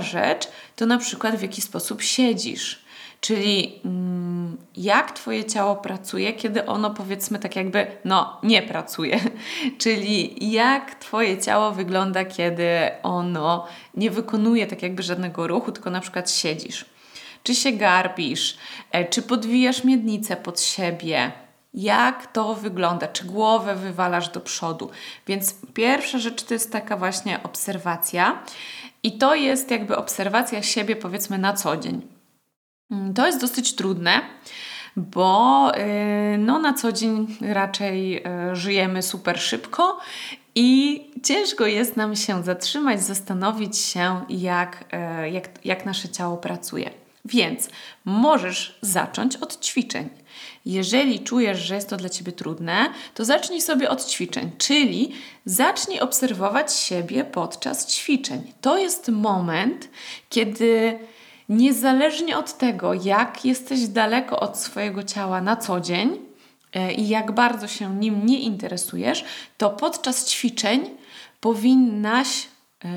rzecz to na przykład w jaki sposób siedzisz. Czyli mm, jak Twoje ciało pracuje, kiedy ono powiedzmy tak jakby, no nie pracuje. Czyli jak Twoje ciało wygląda, kiedy ono nie wykonuje tak jakby żadnego ruchu, tylko na przykład siedzisz. Czy się garbisz, e, czy podwijasz miednicę pod siebie, jak to wygląda, czy głowę wywalasz do przodu. Więc pierwsza rzecz to jest taka właśnie obserwacja. I to jest jakby obserwacja siebie, powiedzmy, na co dzień. Mm, to jest dosyć trudne, bo yy, no, na co dzień raczej yy, żyjemy super szybko i ciężko jest nam się zatrzymać, zastanowić się, jak, yy, jak, jak nasze ciało pracuje. Więc możesz zacząć od ćwiczeń. Jeżeli czujesz, że jest to dla ciebie trudne, to zacznij sobie od ćwiczeń, czyli zacznij obserwować siebie podczas ćwiczeń. To jest moment, kiedy niezależnie od tego, jak jesteś daleko od swojego ciała na co dzień e, i jak bardzo się nim nie interesujesz, to podczas ćwiczeń powinnaś, yy,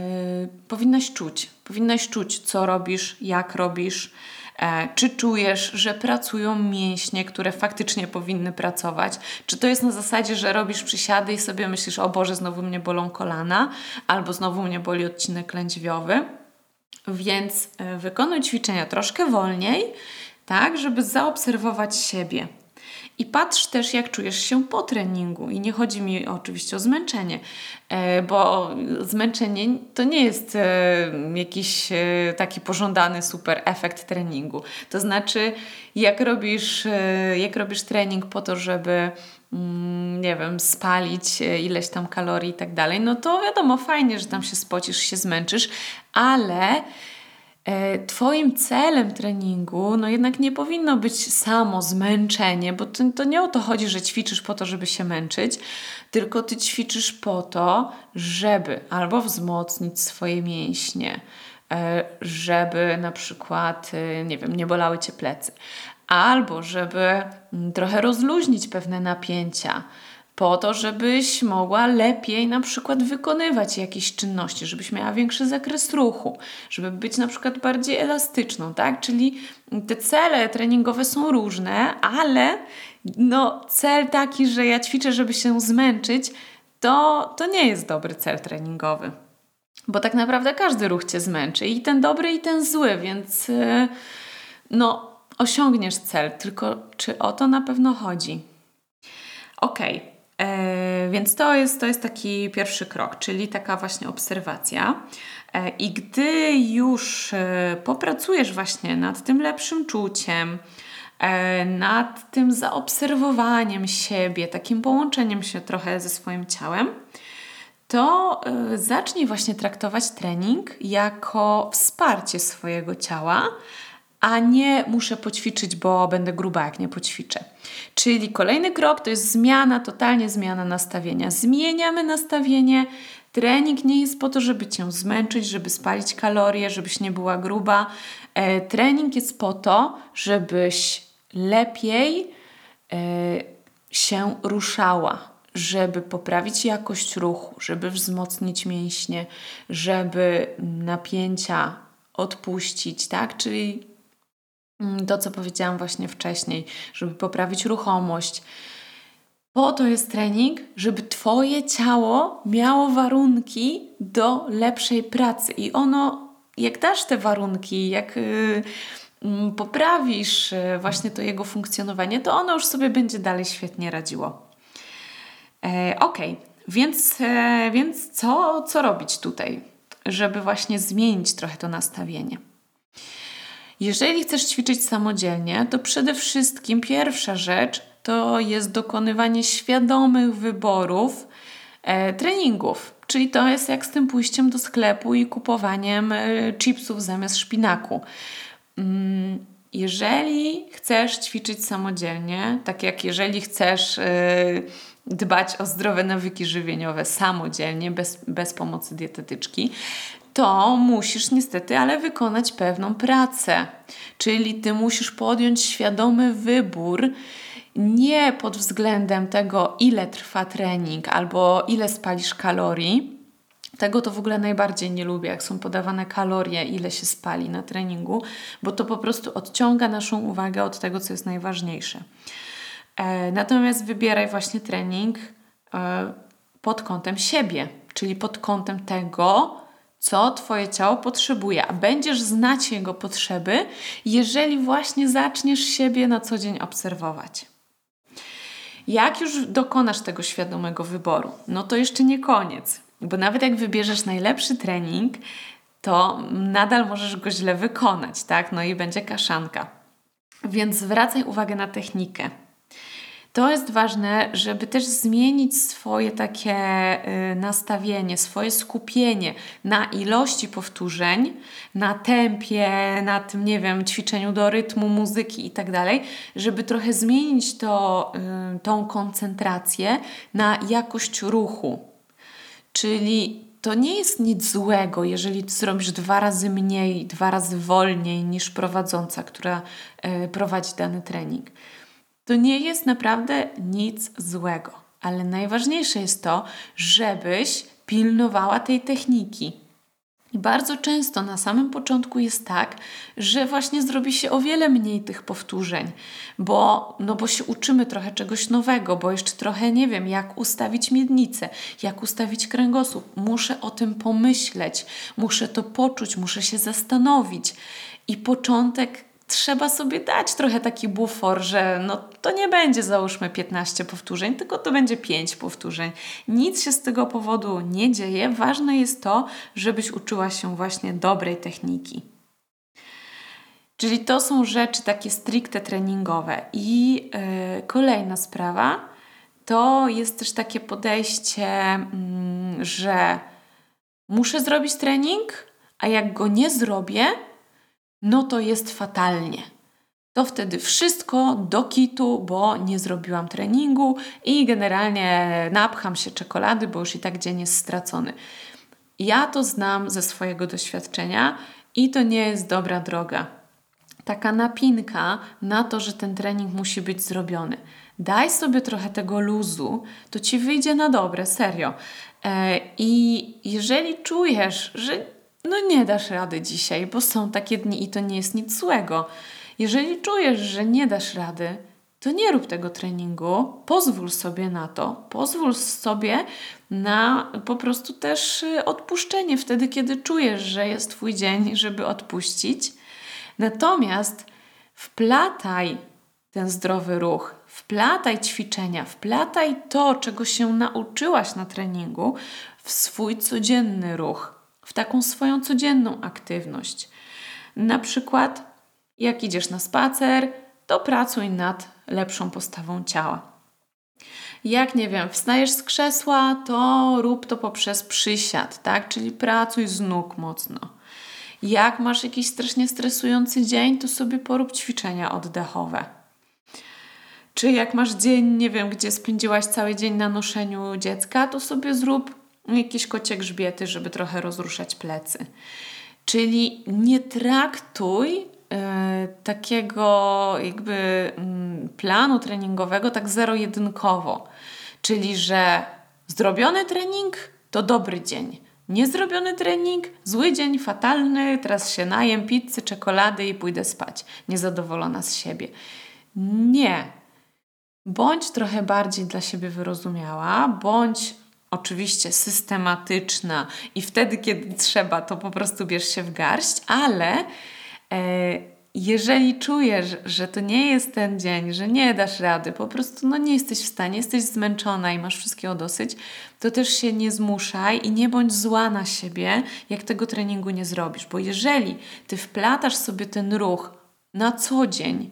powinnaś czuć, powinnaś czuć, co robisz, jak robisz E, czy czujesz, że pracują mięśnie, które faktycznie powinny pracować? Czy to jest na zasadzie, że robisz przysiady i sobie myślisz, o Boże, znowu mnie bolą kolana, albo znowu mnie boli odcinek lędźwiowy? Więc e, wykonuj ćwiczenia troszkę wolniej, tak, żeby zaobserwować siebie. I patrz też, jak czujesz się po treningu. I nie chodzi mi oczywiście o zmęczenie, e, bo zmęczenie to nie jest e, jakiś e, taki pożądany super efekt treningu. To znaczy, jak robisz, jak robisz trening po to, żeby mm, nie wiem, spalić ileś tam kalorii i tak dalej, no to wiadomo, fajnie, że tam się spocisz, się zmęczysz, ale twoim celem treningu, no jednak nie powinno być samo zmęczenie, bo to, to nie o to chodzi, że ćwiczysz po to, żeby się męczyć, tylko ty ćwiczysz po to, żeby albo wzmocnić swoje mięśnie, e, żeby na przykład, e, nie wiem, nie bolały cię plecy, albo żeby mm, trochę rozluźnić pewne napięcia, po to, żebyś mogła lepiej na przykład wykonywać jakieś czynności, żebyś miała większy zakres ruchu, żeby być na przykład bardziej elastyczną, tak? Czyli te cele treningowe są różne, ale no, cel taki, że ja ćwiczę, żeby się zmęczyć, to, to nie jest dobry cel treningowy. Bo tak naprawdę każdy ruch cię zmęczy i ten dobry, i ten zły, więc yy, no, osiągniesz cel, tylko czy o to na pewno chodzi? Okej, okay. E, więc to jest, to jest taki pierwszy krok, czyli taka właśnie obserwacja. E, I gdy już e, popracujesz właśnie nad tym lepszym czuciem, nad tym zaobserwowaniem siebie, takim połączeniem się trochę ze swoim ciałem, to zacznij właśnie traktować trening jako wsparcie swojego ciała, a nie muszę poćwiczyć, bo będę gruba, jak nie poćwiczę. Czyli kolejny krok to jest zmiana, totalnie zmiana nastawienia. Zmieniamy nastawienie. Trening nie jest po to, żeby cię zmęczyć, żeby spalić kalorie, żebyś nie była gruba. E, trening jest po to, żebyś lepiej e, się ruszała, żeby poprawić jakość ruchu, żeby wzmocnić mięśnie, żeby napięcia odpuścić, tak? Czyli to, co powiedziałam właśnie wcześniej, żeby poprawić ruchomość. Po to jest trening, żeby Twoje ciało miało warunki do lepszej pracy i ono, jak dasz te warunki, jak yy, poprawisz yy, właśnie to jego funkcjonowanie, to ono już sobie będzie dalej świetnie radziło. E, ok, więc, e, więc co, co robić tutaj, żeby właśnie zmienić trochę to nastawienie? Jeżeli chcesz ćwiczyć samodzielnie, to przede wszystkim pierwsza rzecz to jest dokonywanie świadomych wyborów e, treningów. Czyli to jest jak z tym pójściem do sklepu i kupowaniem e, chipsów zamiast szpinaku. Mm, jeżeli chcesz ćwiczyć samodzielnie, tak jak jeżeli chcesz e, dbać o zdrowe nawyki żywieniowe samodzielnie, bez, bez pomocy dietetyczki, to musisz niestety, ale wykonać pewną pracę. Czyli ty musisz podjąć świadomy wybór, nie pod względem tego, ile trwa trening albo ile spalisz kalorii, Tego to w ogóle najbardziej nie lubię, jak są podawane kalorie, ile się spali na treningu, bo to po prostu odciąga naszą uwagę od tego, co jest najważniejsze. E, natomiast wybieraj właśnie trening e, pod kątem siebie, czyli pod kątem tego, co Twoje ciało potrzebuje, a będziesz znać jego potrzeby, jeżeli właśnie zaczniesz siebie na co dzień obserwować. Jak już dokonasz tego świadomego wyboru, no to jeszcze nie koniec, bo nawet jak wybierzesz najlepszy trening, to nadal możesz go źle wykonać, tak? No i będzie kaszanka. Więc zwracaj uwagę na technikę. To jest ważne, żeby też zmienić swoje takie y, nastawienie, swoje skupienie na ilości powtórzeń, na tempie, na tym, nie wiem, ćwiczeniu do rytmu, muzyki i tak dalej, żeby trochę zmienić to, y, tą koncentrację na jakość ruchu. Czyli to nie jest nic złego, jeżeli zrobisz dwa razy mniej, dwa razy wolniej niż prowadząca, która y, prowadzi dany trening. To nie jest naprawdę nic złego, ale najważniejsze jest to, żebyś pilnowała tej techniki. I bardzo często na samym początku jest tak, że właśnie zrobi się o wiele mniej tych powtórzeń, bo, no bo się uczymy trochę czegoś nowego, bo jeszcze trochę nie wiem, jak ustawić miednicę, jak ustawić kręgosłup. Muszę o tym pomyśleć, muszę to poczuć, muszę się zastanowić. I początek trzeba sobie dać trochę taki bufor, że no to nie będzie załóżmy 15 powtórzeń, tylko to będzie 5 powtórzeń. Nic się z tego powodu nie dzieje. Ważne jest to, żebyś uczyła się właśnie dobrej techniki. Czyli to są rzeczy takie stricte treningowe. I yy, kolejna sprawa to jest też takie podejście, yy, że muszę zrobić trening, a jak go nie zrobię, no to jest fatalnie. To wtedy wszystko do kitu, bo nie zrobiłam treningu i generalnie napcham się czekolady, bo już i tak dzień jest stracony. Ja to znam ze swojego doświadczenia i to nie jest dobra droga. Taka napinka na to, że ten trening musi być zrobiony. Daj sobie trochę tego luzu, to ci wyjdzie na dobre, serio. E, I jeżeli czujesz, że no nie dasz rady dzisiaj, bo są takie dni i to nie jest nic złego. Jeżeli czujesz, że nie dasz rady, to nie rób tego treningu, pozwól sobie na to, pozwól sobie na po prostu też y, odpuszczenie wtedy, kiedy czujesz, że jest Twój dzień, żeby odpuścić. Natomiast wplataj ten zdrowy ruch, wplataj ćwiczenia, wplataj to, czego się nauczyłaś na treningu, w swój codzienny ruch w taką swoją codzienną aktywność. Na przykład, jak idziesz na spacer, to pracuj nad lepszą postawą ciała. Jak nie wiem, wstajesz z krzesła, to rób to poprzez przysiad, tak? Czyli pracuj z nóg mocno. Jak masz jakiś strasznie stresujący dzień, to sobie porób ćwiczenia oddechowe. Czy jak masz dzień, nie wiem, gdzie spędziłaś cały dzień na noszeniu dziecka, to sobie zrób jakieś kocie grzbiety, żeby trochę rozruszać plecy. Czyli nie traktuj e, takiego jakby mm, planu treningowego tak zero-jedynkowo. Czyli, że zrobiony trening to dobry dzień. Niezrobiony trening, zły dzień, fatalny, teraz się najem pizzy, czekolady i pójdę spać. Niezadowolona z siebie. Nie. Bądź trochę bardziej dla siebie wyrozumiała, bądź oczywiście systematyczna i wtedy, kiedy trzeba, to po prostu bierz się w garść, ale e, jeżeli czujesz, że to nie jest ten dzień, że nie dasz rady, po prostu no nie jesteś w stanie, jesteś zmęczona i masz wszystkiego dosyć, to też się nie zmuszaj i nie bądź zła na siebie, jak tego treningu nie zrobisz, bo jeżeli ty wplatasz sobie ten ruch na co dzień,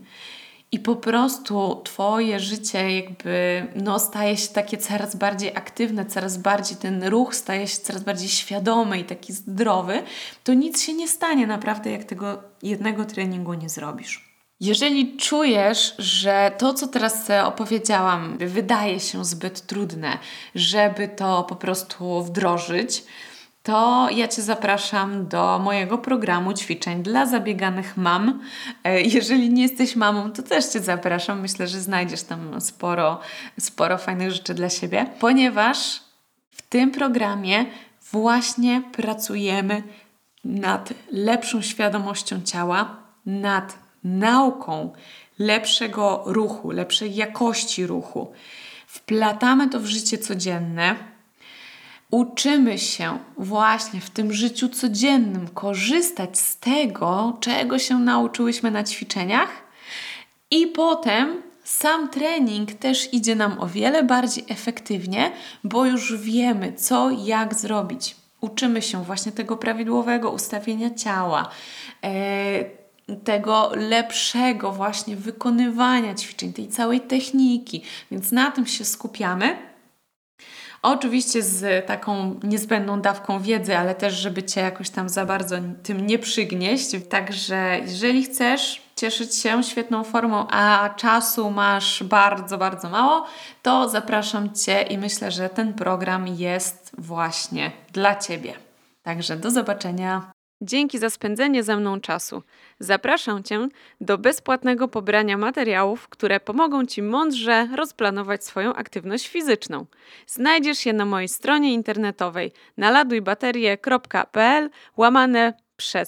i po prostu Twoje życie jakby no, staje się takie coraz bardziej aktywne, coraz bardziej ten ruch staje się coraz bardziej świadomy i taki zdrowy, to nic się nie stanie naprawdę, jak tego jednego treningu nie zrobisz. Jeżeli czujesz, że to, co teraz opowiedziałam, wydaje się zbyt trudne, żeby to po prostu wdrożyć, to ja Cię zapraszam do mojego programu ćwiczeń dla zabieganych mam. E, jeżeli nie jesteś mamą, to też Cię zapraszam. Myślę, że znajdziesz tam sporo, sporo fajnych rzeczy dla siebie, ponieważ w tym programie właśnie pracujemy nad lepszą świadomością ciała, nad nauką lepszego ruchu, lepszej jakości ruchu. Wplatamy to w życie codzienne. Uczymy się właśnie w tym życiu codziennym korzystać z tego, czego się nauczyłyśmy na ćwiczeniach, i potem sam trening też idzie nam o wiele bardziej efektywnie, bo już wiemy, co, jak zrobić. Uczymy się właśnie tego prawidłowego ustawienia ciała, e, tego lepszego właśnie wykonywania ćwiczeń, tej całej techniki, więc na tym się skupiamy. Oczywiście z taką niezbędną dawką wiedzy, ale też, żeby Cię jakoś tam za bardzo tym nie przygnieść. Także jeżeli chcesz cieszyć się świetną formą, a czasu masz bardzo, bardzo mało, to zapraszam Cię i myślę, że ten program jest właśnie dla Ciebie. Także do zobaczenia. Dzięki za spędzenie ze mną czasu. Zapraszam Cię do bezpłatnego pobrania materiałów, które pomogą Ci mądrze rozplanować swoją aktywność fizyczną. Znajdziesz je na mojej stronie internetowej naladujbaterie.pl łamane przez